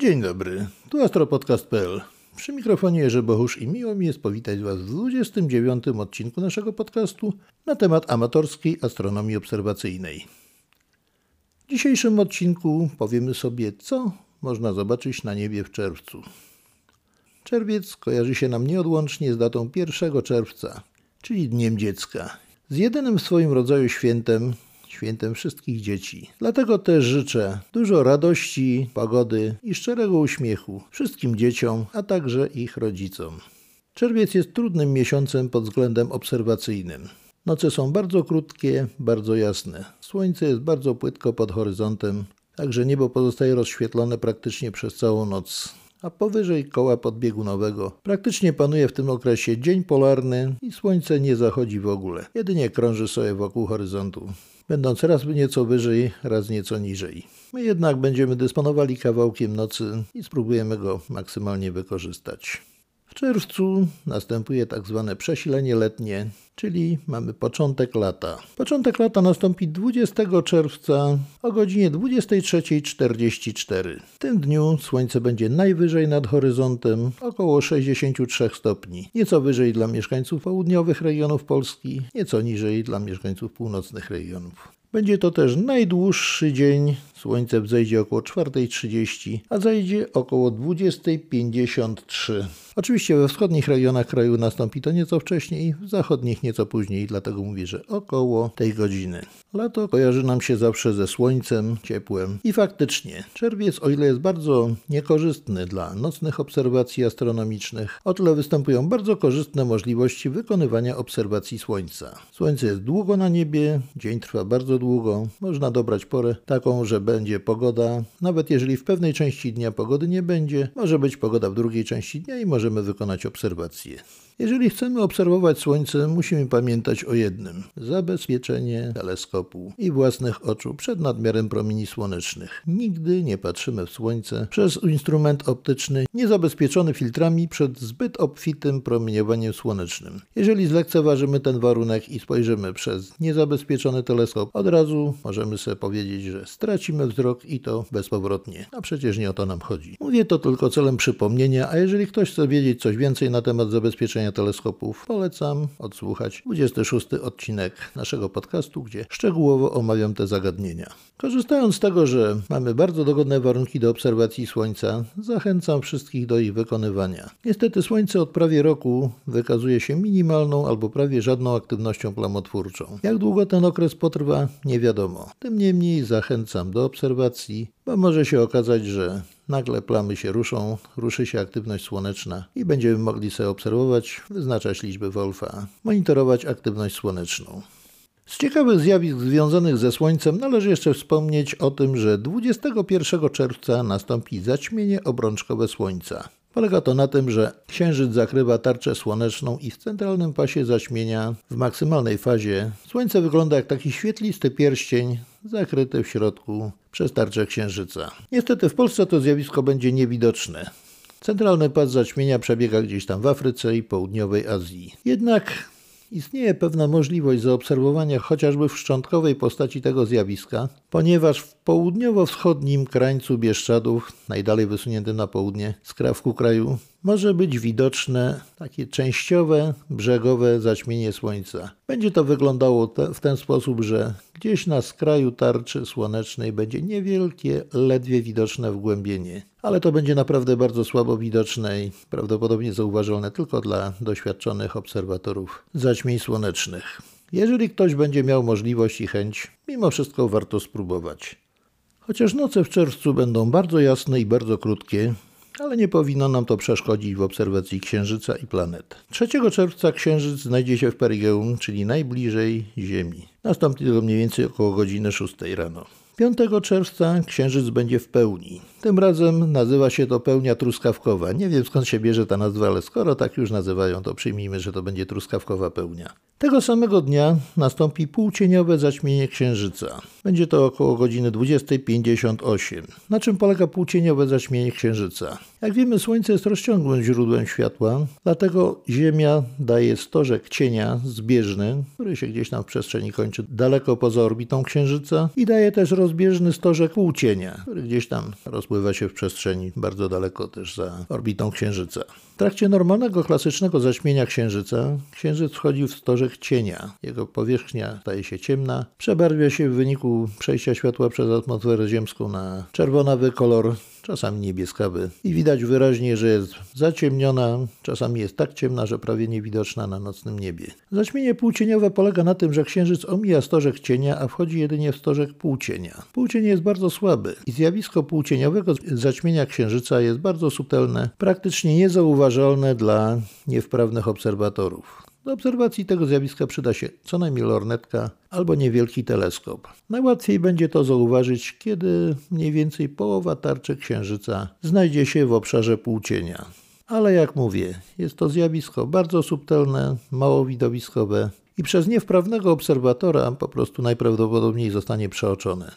Dzień dobry, tu astropodcast.pl. Przy mikrofonie Jerzy Bohusz i miło mi jest powitać Was w 29. odcinku naszego podcastu na temat amatorskiej astronomii obserwacyjnej. W dzisiejszym odcinku powiemy sobie, co można zobaczyć na niebie w czerwcu. Czerwiec kojarzy się nam nieodłącznie z datą 1 czerwca, czyli Dniem Dziecka. Z jedynym w swoim rodzaju świętem, świętem wszystkich dzieci. Dlatego też życzę dużo radości, pogody i szczerego uśmiechu wszystkim dzieciom, a także ich rodzicom. Czerwiec jest trudnym miesiącem pod względem obserwacyjnym. Noce są bardzo krótkie, bardzo jasne. Słońce jest bardzo płytko pod horyzontem, także niebo pozostaje rozświetlone praktycznie przez całą noc a powyżej koła podbiegunowego praktycznie panuje w tym okresie dzień polarny i słońce nie zachodzi w ogóle. Jedynie krąży sobie wokół horyzontu, będąc raz nieco wyżej, raz nieco niżej. My jednak będziemy dysponowali kawałkiem nocy i spróbujemy go maksymalnie wykorzystać. Czerwcu następuje tak zwane przesilenie letnie, czyli mamy początek lata. Początek lata nastąpi 20 czerwca o godzinie 23.44. W tym dniu słońce będzie najwyżej nad horyzontem, około 63 stopni. Nieco wyżej dla mieszkańców południowych regionów Polski, nieco niżej dla mieszkańców północnych regionów. Będzie to też najdłuższy dzień. Słońce wzejdzie około 4.30, a zajdzie około 20.53. Oczywiście we wschodnich rejonach kraju nastąpi to nieco wcześniej, w zachodnich nieco później, dlatego mówię, że około tej godziny. Lato kojarzy nam się zawsze ze słońcem, ciepłem i faktycznie czerwiec, o ile jest bardzo niekorzystny dla nocnych obserwacji astronomicznych, o tyle występują bardzo korzystne możliwości wykonywania obserwacji słońca. Słońce jest długo na niebie, dzień trwa bardzo długo, można dobrać porę taką, że będzie pogoda, nawet jeżeli w pewnej części dnia pogody nie będzie, może być pogoda w drugiej części dnia i możemy wykonać obserwacje. Jeżeli chcemy obserwować Słońce, musimy pamiętać o jednym: zabezpieczenie teleskopu i własnych oczu przed nadmiarem promieni słonecznych. Nigdy nie patrzymy w Słońce przez instrument optyczny niezabezpieczony filtrami przed zbyt obfitym promieniowaniem słonecznym. Jeżeli zlekceważymy ten warunek i spojrzymy przez niezabezpieczony teleskop, od razu możemy sobie powiedzieć, że stracimy wzrok i to bezpowrotnie. A przecież nie o to nam chodzi. Mówię to tylko celem przypomnienia, a jeżeli ktoś chce wiedzieć coś więcej na temat zabezpieczenia teleskopów, polecam odsłuchać 26 odcinek naszego podcastu, gdzie szczegółowo omawiam te zagadnienia. Korzystając z tego, że mamy bardzo dogodne warunki do obserwacji Słońca, zachęcam wszystkich do ich wykonywania. Niestety Słońce od prawie roku wykazuje się minimalną albo prawie żadną aktywnością plamotwórczą. Jak długo ten okres potrwa, nie wiadomo. Tym niemniej zachęcam do obserwacji, bo może się okazać, że nagle plamy się ruszą, ruszy się aktywność słoneczna i będziemy mogli sobie obserwować, wyznaczać liczby Wolfa, monitorować aktywność słoneczną. Z ciekawych zjawisk związanych ze Słońcem należy jeszcze wspomnieć o tym, że 21 czerwca nastąpi zaćmienie obrączkowe Słońca. Polega to na tym, że Księżyc zakrywa tarczę słoneczną i w centralnym pasie zaćmienia, w maksymalnej fazie, Słońce wygląda jak taki świetlisty pierścień zakryty w środku przez tarczę Księżyca. Niestety w Polsce to zjawisko będzie niewidoczne. Centralny pas zaćmienia przebiega gdzieś tam w Afryce i południowej Azji. Jednak Istnieje pewna możliwość zaobserwowania chociażby w szczątkowej postaci tego zjawiska, ponieważ w południowo-wschodnim krańcu Bieszczadów, najdalej wysuniętym na południe skrawku kraju, może być widoczne takie częściowe, brzegowe zaćmienie słońca. Będzie to wyglądało te, w ten sposób, że gdzieś na skraju tarczy słonecznej będzie niewielkie, ledwie widoczne wgłębienie. Ale to będzie naprawdę bardzo słabo widoczne i prawdopodobnie zauważalne tylko dla doświadczonych obserwatorów zaćmień słonecznych. Jeżeli ktoś będzie miał możliwość i chęć, mimo wszystko warto spróbować. Chociaż noce w czerwcu będą bardzo jasne i bardzo krótkie, ale nie powinno nam to przeszkodzić w obserwacji Księżyca i planet. 3 czerwca Księżyc znajdzie się w perigeum, czyli najbliżej Ziemi. Nastąpi to mniej więcej około godziny 6 rano. 5 czerwca Księżyc będzie w pełni. Tym razem nazywa się to pełnia truskawkowa. Nie wiem skąd się bierze ta nazwa, ale skoro tak już nazywają, to przyjmijmy, że to będzie truskawkowa pełnia. Tego samego dnia nastąpi półcieniowe zaćmienie księżyca. Będzie to około godziny 20.58. Na czym polega półcieniowe zaćmienie księżyca? Jak wiemy, Słońce jest rozciągłym źródłem światła, dlatego Ziemia daje stożek cienia zbieżny, który się gdzieś tam w przestrzeni kończy daleko poza orbitą Księżyca i daje też rozbieżny stożek półcienia, który gdzieś tam rozpływa się w przestrzeni bardzo daleko też za orbitą Księżyca. W trakcie normalnego, klasycznego zaćmienia Księżyca, Księżyc wchodzi w stożek cienia. Jego powierzchnia staje się ciemna, przebarwia się w wyniku przejścia światła przez atmosferę ziemską na czerwonawy kolor czasami niebieskawy i widać wyraźnie, że jest zaciemniona, czasami jest tak ciemna, że prawie niewidoczna na nocnym niebie. Zaćmienie półcieniowe polega na tym, że księżyc omija stożek cienia, a wchodzi jedynie w stożek półcienia. Półcień jest bardzo słaby i zjawisko półcieniowego zaćmienia księżyca jest bardzo subtelne, praktycznie niezauważalne dla niewprawnych obserwatorów. Do obserwacji tego zjawiska przyda się co najmniej lornetka albo niewielki teleskop. Najłatwiej będzie to zauważyć, kiedy mniej więcej połowa tarczy Księżyca znajdzie się w obszarze półcienia. Ale jak mówię, jest to zjawisko bardzo subtelne, mało widowiskowe i przez niewprawnego obserwatora po prostu najprawdopodobniej zostanie przeoczone.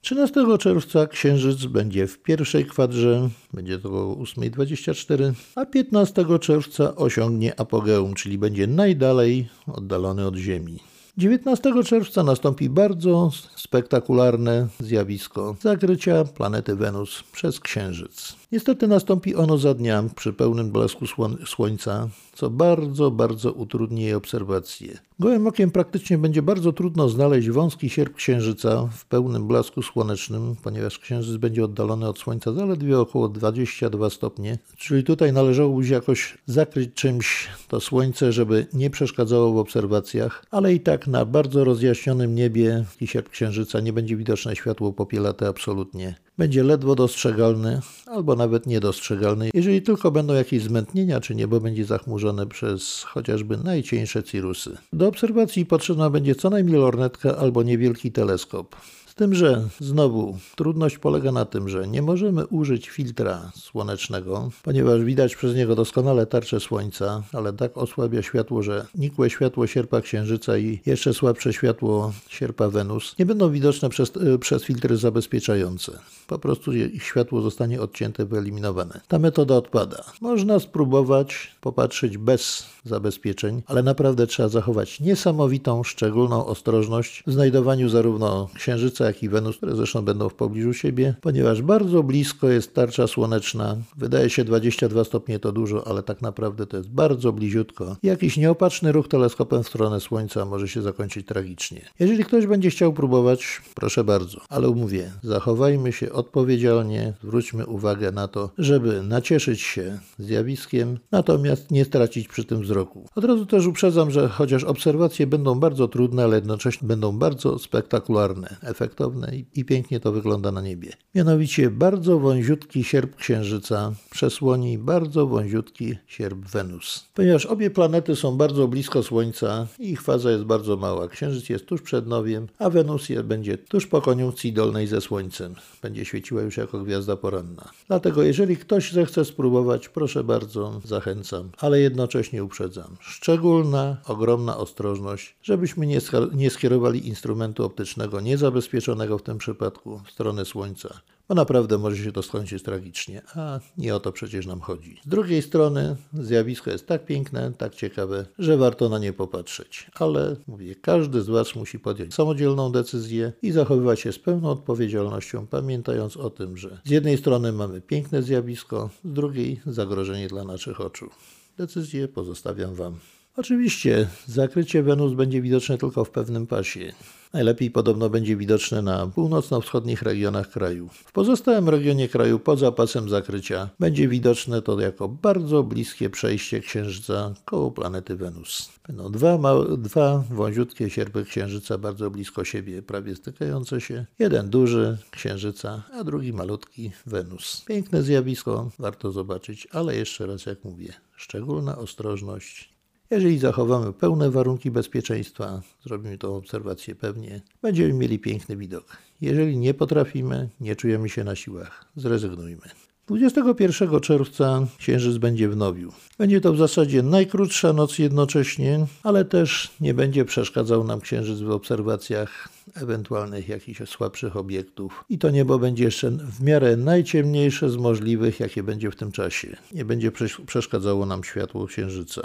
13 czerwca księżyc będzie w pierwszej kwadrze, będzie to około 8.24, a 15 czerwca osiągnie apogeum, czyli będzie najdalej oddalony od Ziemi. 19 czerwca nastąpi bardzo spektakularne zjawisko zakrycia planety Wenus przez Księżyc. Niestety nastąpi ono za dnia przy pełnym blasku Słońca, co bardzo, bardzo utrudni jej obserwację. Gołym okiem praktycznie będzie bardzo trudno znaleźć wąski sierp Księżyca w pełnym blasku słonecznym, ponieważ Księżyc będzie oddalony od Słońca zaledwie około 22 stopnie, czyli tutaj należałoby się jakoś zakryć czymś to Słońce, żeby nie przeszkadzało w obserwacjach, ale i tak na bardzo rozjaśnionym niebie sierp Księżyca nie będzie widoczne światło popielate absolutnie będzie ledwo dostrzegalny albo nawet niedostrzegalny, jeżeli tylko będą jakieś zmętnienia, czy niebo będzie zachmurzone przez chociażby najcieńsze cirusy. Do obserwacji potrzebna będzie co najmniej lornetka albo niewielki teleskop tym, że znowu trudność polega na tym, że nie możemy użyć filtra słonecznego, ponieważ widać przez niego doskonale tarcze słońca, ale tak osłabia światło, że nikłe światło sierpa księżyca i jeszcze słabsze światło sierpa Wenus nie będą widoczne przez, e, przez filtry zabezpieczające. Po prostu ich światło zostanie odcięte, wyeliminowane. Ta metoda odpada. Można spróbować popatrzeć bez zabezpieczeń, ale naprawdę trzeba zachować niesamowitą, szczególną ostrożność w znajdowaniu zarówno księżyca, i Wenus, które zresztą będą w pobliżu siebie, ponieważ bardzo blisko jest tarcza słoneczna. Wydaje się 22 stopnie to dużo, ale tak naprawdę to jest bardzo bliziutko. Jakiś nieopatrzny ruch teleskopem w stronę Słońca może się zakończyć tragicznie. Jeżeli ktoś będzie chciał próbować, proszę bardzo, ale umówię, zachowajmy się odpowiedzialnie, zwróćmy uwagę na to, żeby nacieszyć się zjawiskiem, natomiast nie stracić przy tym wzroku. Od razu też uprzedzam, że chociaż obserwacje będą bardzo trudne, ale jednocześnie będą bardzo spektakularne. Efekt efektowne i, pięknie to wygląda na niebie. Mianowicie bardzo wąziutki sierp Księżyca przesłoni bardzo wąziutki sierp Wenus. Ponieważ obie planety są bardzo blisko Słońca i ich faza jest bardzo mała. Księżyc jest tuż przed nowiem, a Wenus będzie tuż po koniunkcji dolnej ze Słońcem. Będzie świeciła już jako gwiazda poranna. Dlatego jeżeli ktoś zechce spróbować, proszę bardzo, zachęcam, ale jednocześnie uprzedzam. Szczególna, ogromna ostrożność, żebyśmy nie, nie skierowali instrumentu optycznego niezabezpieczonego w tym przypadku w stronę Słońca, bo naprawdę może się to skończyć tragicznie, a nie o to przecież nam chodzi. Z drugiej strony zjawisko jest tak piękne, tak ciekawe, że warto na nie popatrzeć. Ale mówię, każdy z Was musi podjąć samodzielną decyzję i zachowywać się z pełną odpowiedzialnością, pamiętając o tym, że z jednej strony mamy piękne zjawisko, z drugiej zagrożenie dla naszych oczu. Decyzję pozostawiam Wam. Oczywiście zakrycie Wenus będzie widoczne tylko w pewnym pasie. Najlepiej podobno będzie widoczne na północno-wschodnich regionach kraju. W pozostałym regionie kraju poza pasem zakrycia będzie widoczne to jako bardzo bliskie przejście Księżyca koło planety Wenus. Będą dwa, dwa wąziutkie sierpy Księżyca bardzo blisko siebie, prawie stykające się. Jeden duży Księżyca, a drugi malutki Wenus. Piękne zjawisko, warto zobaczyć, ale jeszcze raz jak mówię, szczególna ostrożność jeżeli zachowamy pełne warunki bezpieczeństwa, zrobimy tą obserwację pewnie, będziemy mieli piękny widok. Jeżeli nie potrafimy, nie czujemy się na siłach, zrezygnujmy. 21 czerwca księżyc będzie w Nowiu. Będzie to w zasadzie najkrótsza noc jednocześnie, ale też nie będzie przeszkadzał nam księżyc w obserwacjach ewentualnych jakichś słabszych obiektów. I to niebo będzie jeszcze w miarę najciemniejsze z możliwych, jakie będzie w tym czasie. Nie będzie przeszkadzało nam światło księżyca.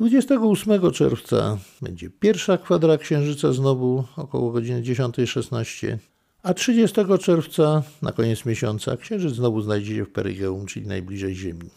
28 czerwca będzie pierwsza kwadra księżyca znowu około godziny 10.16, a 30 czerwca na koniec miesiąca księżyc znowu znajdzie się w perygeum, czyli najbliżej Ziemi.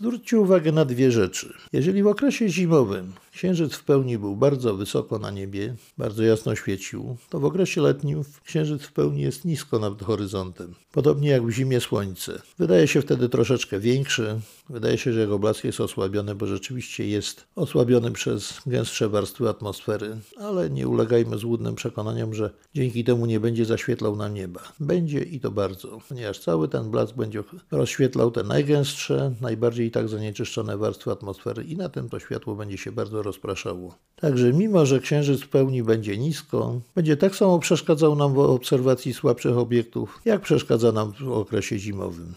Zwróćcie uwagę na dwie rzeczy. Jeżeli w okresie zimowym księżyc w pełni był bardzo wysoko na niebie, bardzo jasno świecił, to w okresie letnim księżyc w pełni jest nisko nad horyzontem. Podobnie jak w zimie słońce. Wydaje się wtedy troszeczkę większy, wydaje się, że jego blask jest osłabiony, bo rzeczywiście jest osłabiony przez gęstsze warstwy atmosfery, ale nie ulegajmy złudnym przekonaniom, że dzięki temu nie będzie zaświetlał nam nieba. Będzie i to bardzo, ponieważ cały ten blask będzie rozświetlał te najgęstsze, najbardziej tak zanieczyszczone warstwy atmosfery i na tym to światło będzie się bardzo rozpraszało. Także mimo, że księżyc w pełni będzie nisko, będzie tak samo przeszkadzał nam w obserwacji słabszych obiektów, jak przeszkadza nam w okresie zimowym.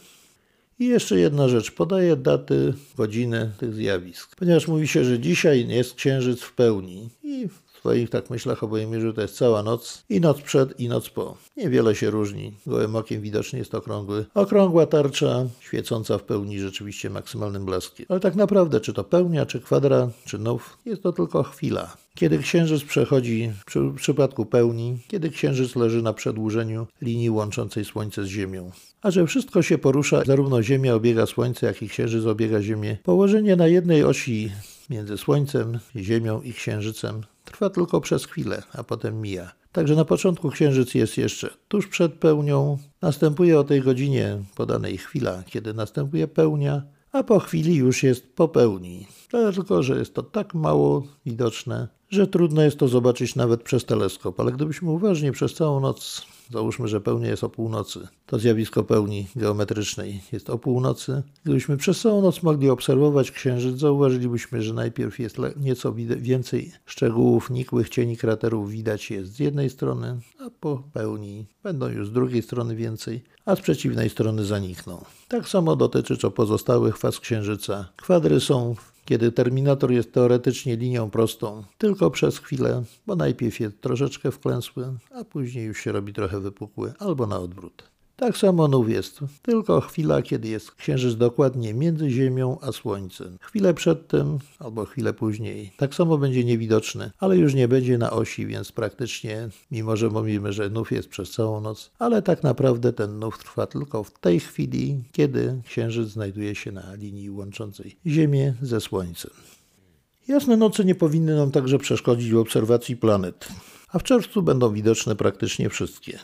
I jeszcze jedna rzecz, podaję daty, godziny tych zjawisk. Ponieważ mówi się, że dzisiaj jest księżyc w pełni i swoich tak myślach obojmierzu to jest cała noc i noc przed i noc po. Niewiele się różni. Gołym okiem widocznie jest okrągły. Okrągła tarcza, świecąca w pełni rzeczywiście maksymalnym blaskiem. Ale tak naprawdę, czy to pełnia, czy kwadra, czy nów, jest to tylko chwila. Kiedy księżyc przechodzi, w przypadku pełni, kiedy księżyc leży na przedłużeniu linii łączącej Słońce z Ziemią. A że wszystko się porusza, zarówno Ziemia obiega Słońce, jak i księżyc obiega Ziemię, położenie na jednej osi między Słońcem, Ziemią i Księżycem trwa tylko przez chwilę, a potem mija. Także na początku księżyc jest jeszcze tuż przed pełnią, następuje o tej godzinie podanej chwila, kiedy następuje pełnia, a po chwili już jest po pełni. Tylko, że jest to tak mało widoczne, że trudno jest to zobaczyć nawet przez teleskop, ale gdybyśmy uważnie przez całą noc Załóżmy, że pełnia jest o północy. To zjawisko pełni geometrycznej jest o północy. Gdybyśmy przez całą noc mogli obserwować księżyc, zauważylibyśmy, że najpierw jest nieco więcej szczegółów, nikłych cieni kraterów widać jest z jednej strony, a po pełni będą już z drugiej strony więcej, a z przeciwnej strony zanikną. Tak samo dotyczy to pozostałych faz księżyca. Kwadry są kiedy terminator jest teoretycznie linią prostą, tylko przez chwilę, bo najpierw jest troszeczkę wklęsły, a później już się robi trochę wypukły, albo na odwrót. Tak samo nów jest, tylko chwila, kiedy jest księżyc dokładnie między Ziemią a Słońcem. Chwilę przed tym, albo chwilę później. Tak samo będzie niewidoczny, ale już nie będzie na osi, więc praktycznie, mimo że mówimy, że nów jest przez całą noc, ale tak naprawdę ten nów trwa tylko w tej chwili, kiedy księżyc znajduje się na linii łączącej Ziemię ze Słońcem. Jasne noce nie powinny nam także przeszkodzić w obserwacji planet, a w czerwcu będą widoczne praktycznie wszystkie.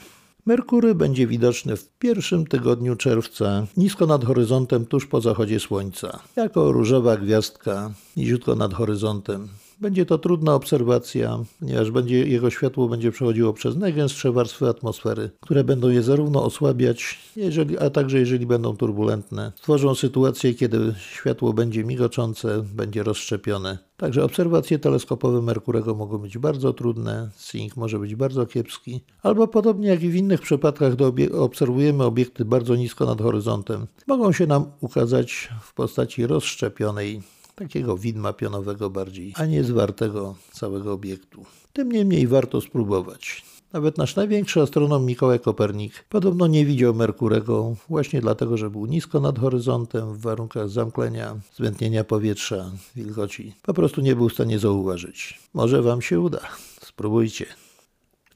Merkury będzie widoczny w pierwszym tygodniu czerwca, nisko nad horyzontem tuż po zachodzie słońca, jako różowa gwiazdka, niziutko nad horyzontem. Będzie to trudna obserwacja, ponieważ będzie, jego światło będzie przechodziło przez najgęstsze warstwy atmosfery, które będą je zarówno osłabiać, jeżeli, a także jeżeli będą turbulentne. Stworzą sytuację, kiedy światło będzie migoczące, będzie rozszczepione. Także obserwacje teleskopowe Merkurego mogą być bardzo trudne, sync może być bardzo kiepski, albo podobnie jak i w innych przypadkach, obie obserwujemy obiekty bardzo nisko nad horyzontem, mogą się nam ukazać w postaci rozszczepionej takiego widma pionowego bardziej, a nie zwartego całego obiektu. Tym niemniej warto spróbować. Nawet nasz największy astronom Mikołaj Kopernik podobno nie widział Merkurego właśnie dlatego, że był nisko nad horyzontem w warunkach zamklenia, zwętnienia powietrza, wilgoci. Po prostu nie był w stanie zauważyć. Może wam się uda. Spróbujcie.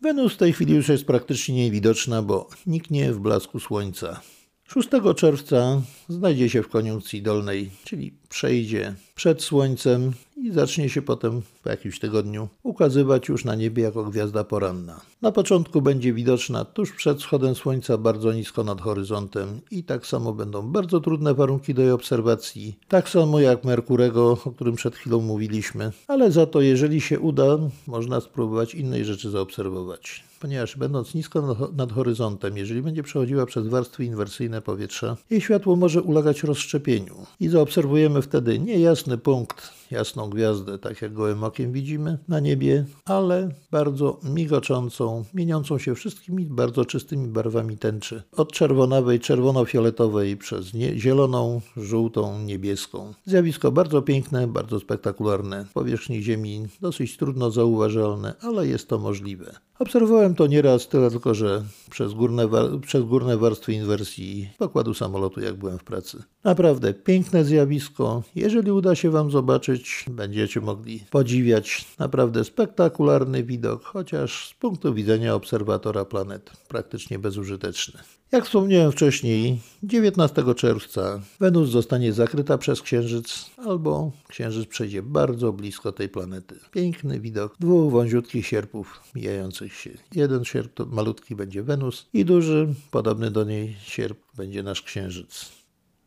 Wenus w tej chwili już jest praktycznie niewidoczna, bo niknie w blasku słońca. 6 czerwca znajdzie się w koniunkcji dolnej, czyli przejdzie przed Słońcem i zacznie się potem po jakimś tygodniu ukazywać już na niebie jako gwiazda poranna. Na początku będzie widoczna tuż przed wschodem Słońca, bardzo nisko nad horyzontem i tak samo będą bardzo trudne warunki do jej obserwacji, tak samo jak Merkurego, o którym przed chwilą mówiliśmy, ale za to jeżeli się uda, można spróbować innej rzeczy zaobserwować. Ponieważ będąc nisko nad horyzontem, jeżeli będzie przechodziła przez warstwy inwersyjne powietrza, jej światło może ulegać rozszczepieniu i zaobserwujemy wtedy niejasny punkt, jasną gwiazdę, tak jak gołym okiem widzimy na niebie, ale bardzo migoczącą, mieniącą się wszystkimi bardzo czystymi barwami tęczy. Od czerwonawej, czerwono-fioletowej przez nie, zieloną, żółtą, niebieską. Zjawisko bardzo piękne, bardzo spektakularne. Powierzchni Ziemi dosyć trudno zauważalne, ale jest to możliwe. Obserwowałem to nieraz, tyle tylko, że przez górne, przez górne warstwy inwersji pokładu samolotu, jak byłem w pracy. Naprawdę piękne zjawisko. Jeżeli uda się Wam zobaczyć, będziecie mogli podziwiać naprawdę spektakularny widok, chociaż z punktu widzenia obserwatora planet praktycznie bezużyteczny. Jak wspomniałem wcześniej, 19 czerwca Wenus zostanie zakryta przez Księżyc, albo Księżyc przejdzie bardzo blisko tej planety. Piękny widok dwóch wąziutkich sierpów mijających się. Jeden sierp to malutki będzie Wenus i duży, podobny do niej sierp będzie nasz Księżyc.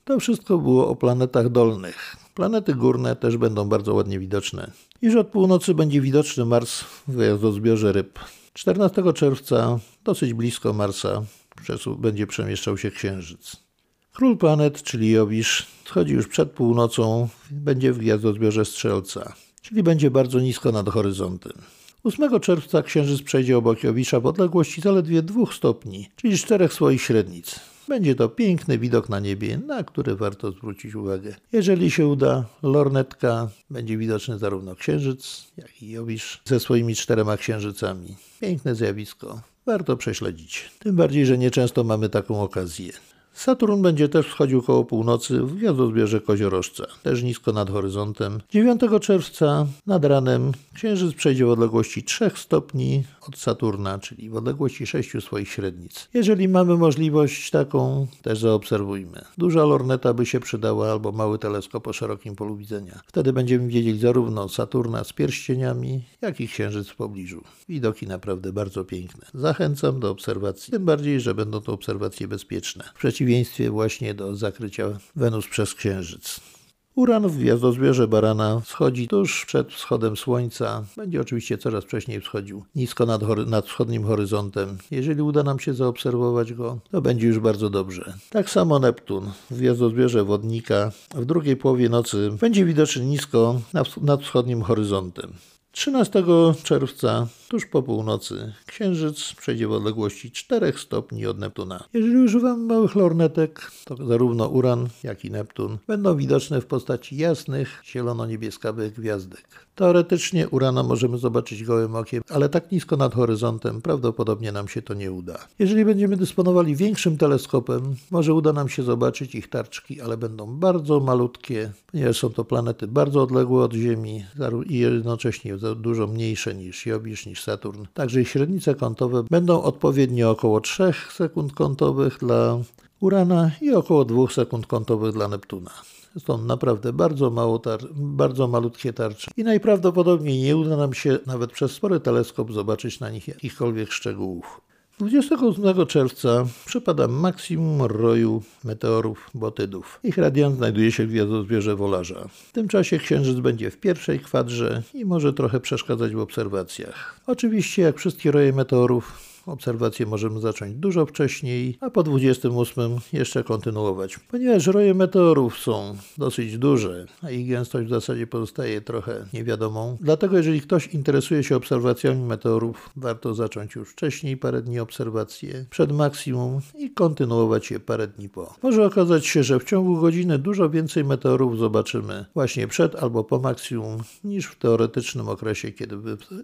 To wszystko było o planetach dolnych. Planety górne też będą bardzo ładnie widoczne. Iż od północy będzie widoczny Mars w gwiazdozbiorze ryb. 14 czerwca, dosyć blisko Marsa, będzie przemieszczał się Księżyc. Król planet, czyli Jowisz, schodzi już przed północą, będzie w gwiazdozbiorze Strzelca, czyli będzie bardzo nisko nad horyzontem. 8 czerwca Księżyc przejdzie obok Jowisza w odległości zaledwie 2 stopni, czyli 4 swoich średnic. Będzie to piękny widok na niebie, na który warto zwrócić uwagę. Jeżeli się uda, lornetka będzie widoczny zarówno Księżyc, jak i Jowisz ze swoimi czterema księżycami. Piękne zjawisko. Warto prześledzić. Tym bardziej, że nieczęsto mamy taką okazję. Saturn będzie też wschodził koło północy w gwiazdozbierze Koziorożca, też nisko nad horyzontem. 9 czerwca nad ranem Księżyc przejdzie w odległości 3 stopni od Saturna, czyli w odległości 6 swoich średnic. Jeżeli mamy możliwość taką, też zaobserwujmy. Duża lorneta by się przydała albo mały teleskop o szerokim polu widzenia. Wtedy będziemy widzieli zarówno Saturna z pierścieniami, jak i Księżyc w pobliżu. Widoki naprawdę bardzo piękne. Zachęcam do obserwacji, tym bardziej, że będą to obserwacje bezpieczne. W przeciwieństwie właśnie do zakrycia Wenus przez Księżyc. Uran w gwiazdozbiorze Barana schodzi tuż przed wschodem Słońca. Będzie oczywiście coraz wcześniej wschodził nisko nad, nad, wschodnim horyzontem. Jeżeli uda nam się zaobserwować go, to będzie już bardzo dobrze. Tak samo Neptun w gwiazdozbiorze Wodnika w drugiej połowie nocy będzie widoczny nisko nad, nad wschodnim horyzontem. 13 czerwca, tuż po północy, Księżyc przejdzie w odległości 4 stopni od Neptuna. Jeżeli używamy małych lornetek, to zarówno Uran, jak i Neptun będą widoczne w postaci jasnych, zielono-niebieskawych gwiazdek. Teoretycznie Urana możemy zobaczyć gołym okiem, ale tak nisko nad horyzontem prawdopodobnie nam się to nie uda. Jeżeli będziemy dysponowali większym teleskopem, może uda nam się zobaczyć ich tarczki, ale będą bardzo malutkie, ponieważ są to planety bardzo odległe od Ziemi i jednocześnie dużo mniejsze niż Jowisz, niż Saturn. Także ich średnice kątowe będą odpowiednio około 3 sekund kątowych dla Urana i około 2 sekund kątowych dla Neptuna. Są naprawdę bardzo, mało tar- bardzo malutkie tarcze i najprawdopodobniej nie uda nam się nawet przez spory teleskop zobaczyć na nich jakichkolwiek szczegółów. 28 czerwca przypada maksimum roju meteorów botydów. Ich radiant znajduje się w gwiazdozbiorze Wolarza. W tym czasie Księżyc będzie w pierwszej kwadrze i może trochę przeszkadzać w obserwacjach. Oczywiście, jak wszystkie roje meteorów, Obserwacje możemy zacząć dużo wcześniej, a po 28 jeszcze kontynuować. Ponieważ roje meteorów są dosyć duże, a ich gęstość w zasadzie pozostaje trochę niewiadomą, dlatego jeżeli ktoś interesuje się obserwacjami meteorów, warto zacząć już wcześniej parę dni obserwacje przed maksimum i kontynuować je parę dni po. Może okazać się, że w ciągu godziny dużo więcej meteorów zobaczymy właśnie przed albo po maksimum niż w teoretycznym okresie, kiedy,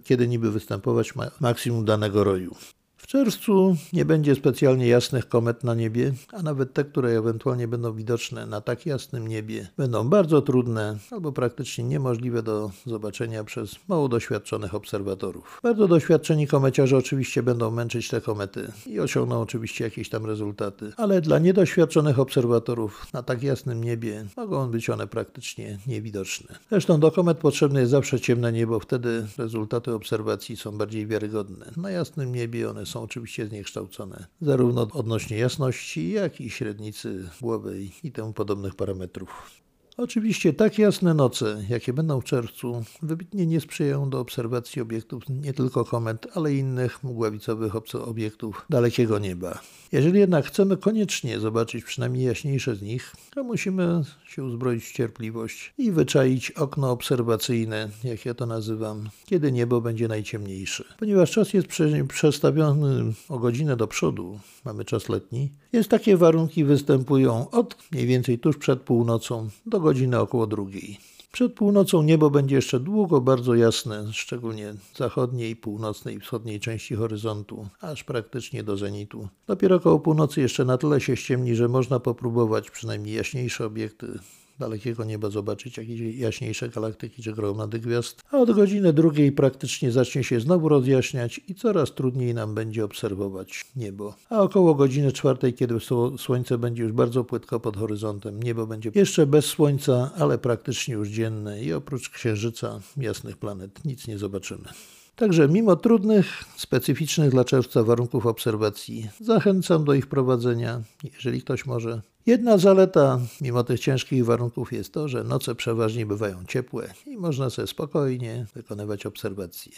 kiedy niby występować ma maksimum danego roju. W czerwcu nie będzie specjalnie jasnych komet na niebie, a nawet te, które ewentualnie będą widoczne na tak jasnym niebie, będą bardzo trudne albo praktycznie niemożliwe do zobaczenia przez mało doświadczonych obserwatorów. Bardzo doświadczeni komeciarze oczywiście będą męczyć te komety i osiągną oczywiście jakieś tam rezultaty, ale dla niedoświadczonych obserwatorów na tak jasnym niebie mogą być one praktycznie niewidoczne. Zresztą do komet potrzebne jest zawsze ciemne niebo, wtedy rezultaty obserwacji są bardziej wiarygodne. Na jasnym niebie one są oczywiście zniekształcone, zarówno odnośnie jasności, jak i średnicy głowej i temu podobnych parametrów. Oczywiście tak jasne noce, jakie będą w czerwcu, wybitnie nie sprzyjają do obserwacji obiektów nie tylko komet, ale innych mgławicowych obiektów dalekiego nieba. Jeżeli jednak chcemy koniecznie zobaczyć przynajmniej jaśniejsze z nich, to musimy się uzbroić w cierpliwość i wyczaić okno obserwacyjne, jak ja to nazywam, kiedy niebo będzie najciemniejsze. Ponieważ czas jest przestawiony o godzinę do przodu, mamy czas letni, więc takie warunki występują od mniej więcej tuż przed północą do godziny około drugiej. Przed północą niebo będzie jeszcze długo bardzo jasne, szczególnie zachodniej, północnej i wschodniej części horyzontu, aż praktycznie do zenitu. Dopiero koło północy jeszcze na tyle się ściemni, że można popróbować przynajmniej jaśniejsze obiekty dalekiego nieba zobaczyć jakieś jaśniejsze galaktyki czy gromady gwiazd, a od godziny drugiej praktycznie zacznie się znowu rozjaśniać i coraz trudniej nam będzie obserwować niebo. A około godziny czwartej, kiedy słońce będzie już bardzo płytko pod horyzontem, niebo będzie jeszcze bez słońca, ale praktycznie już dzienne i oprócz księżyca, jasnych planet, nic nie zobaczymy. Także mimo trudnych, specyficznych dla czerwca warunków obserwacji, zachęcam do ich prowadzenia, jeżeli ktoś może. Jedna zaleta, mimo tych ciężkich warunków, jest to, że noce przeważnie bywają ciepłe i można sobie spokojnie wykonywać obserwacje.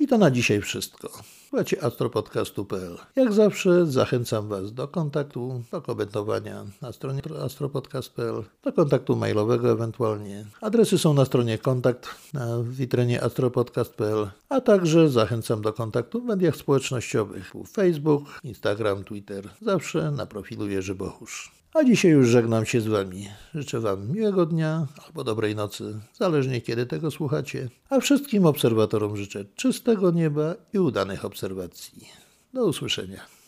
I to na dzisiaj wszystko. Słuchajcie astropodcastu.pl. Jak zawsze zachęcam Was do kontaktu, do komentowania na stronie astropodcast.pl, do kontaktu mailowego ewentualnie. Adresy są na stronie kontakt na witrynie astropodcast.pl, a także zachęcam do kontaktu w mediach społecznościowych Facebook, Instagram, Twitter. Zawsze na profilu Jerzy Bochusz. A dzisiaj już żegnam się z Wami. Życzę Wam miłego dnia albo dobrej nocy, zależnie kiedy tego słuchacie. A wszystkim obserwatorom życzę czystego nieba i udanych obserwacji. Do usłyszenia.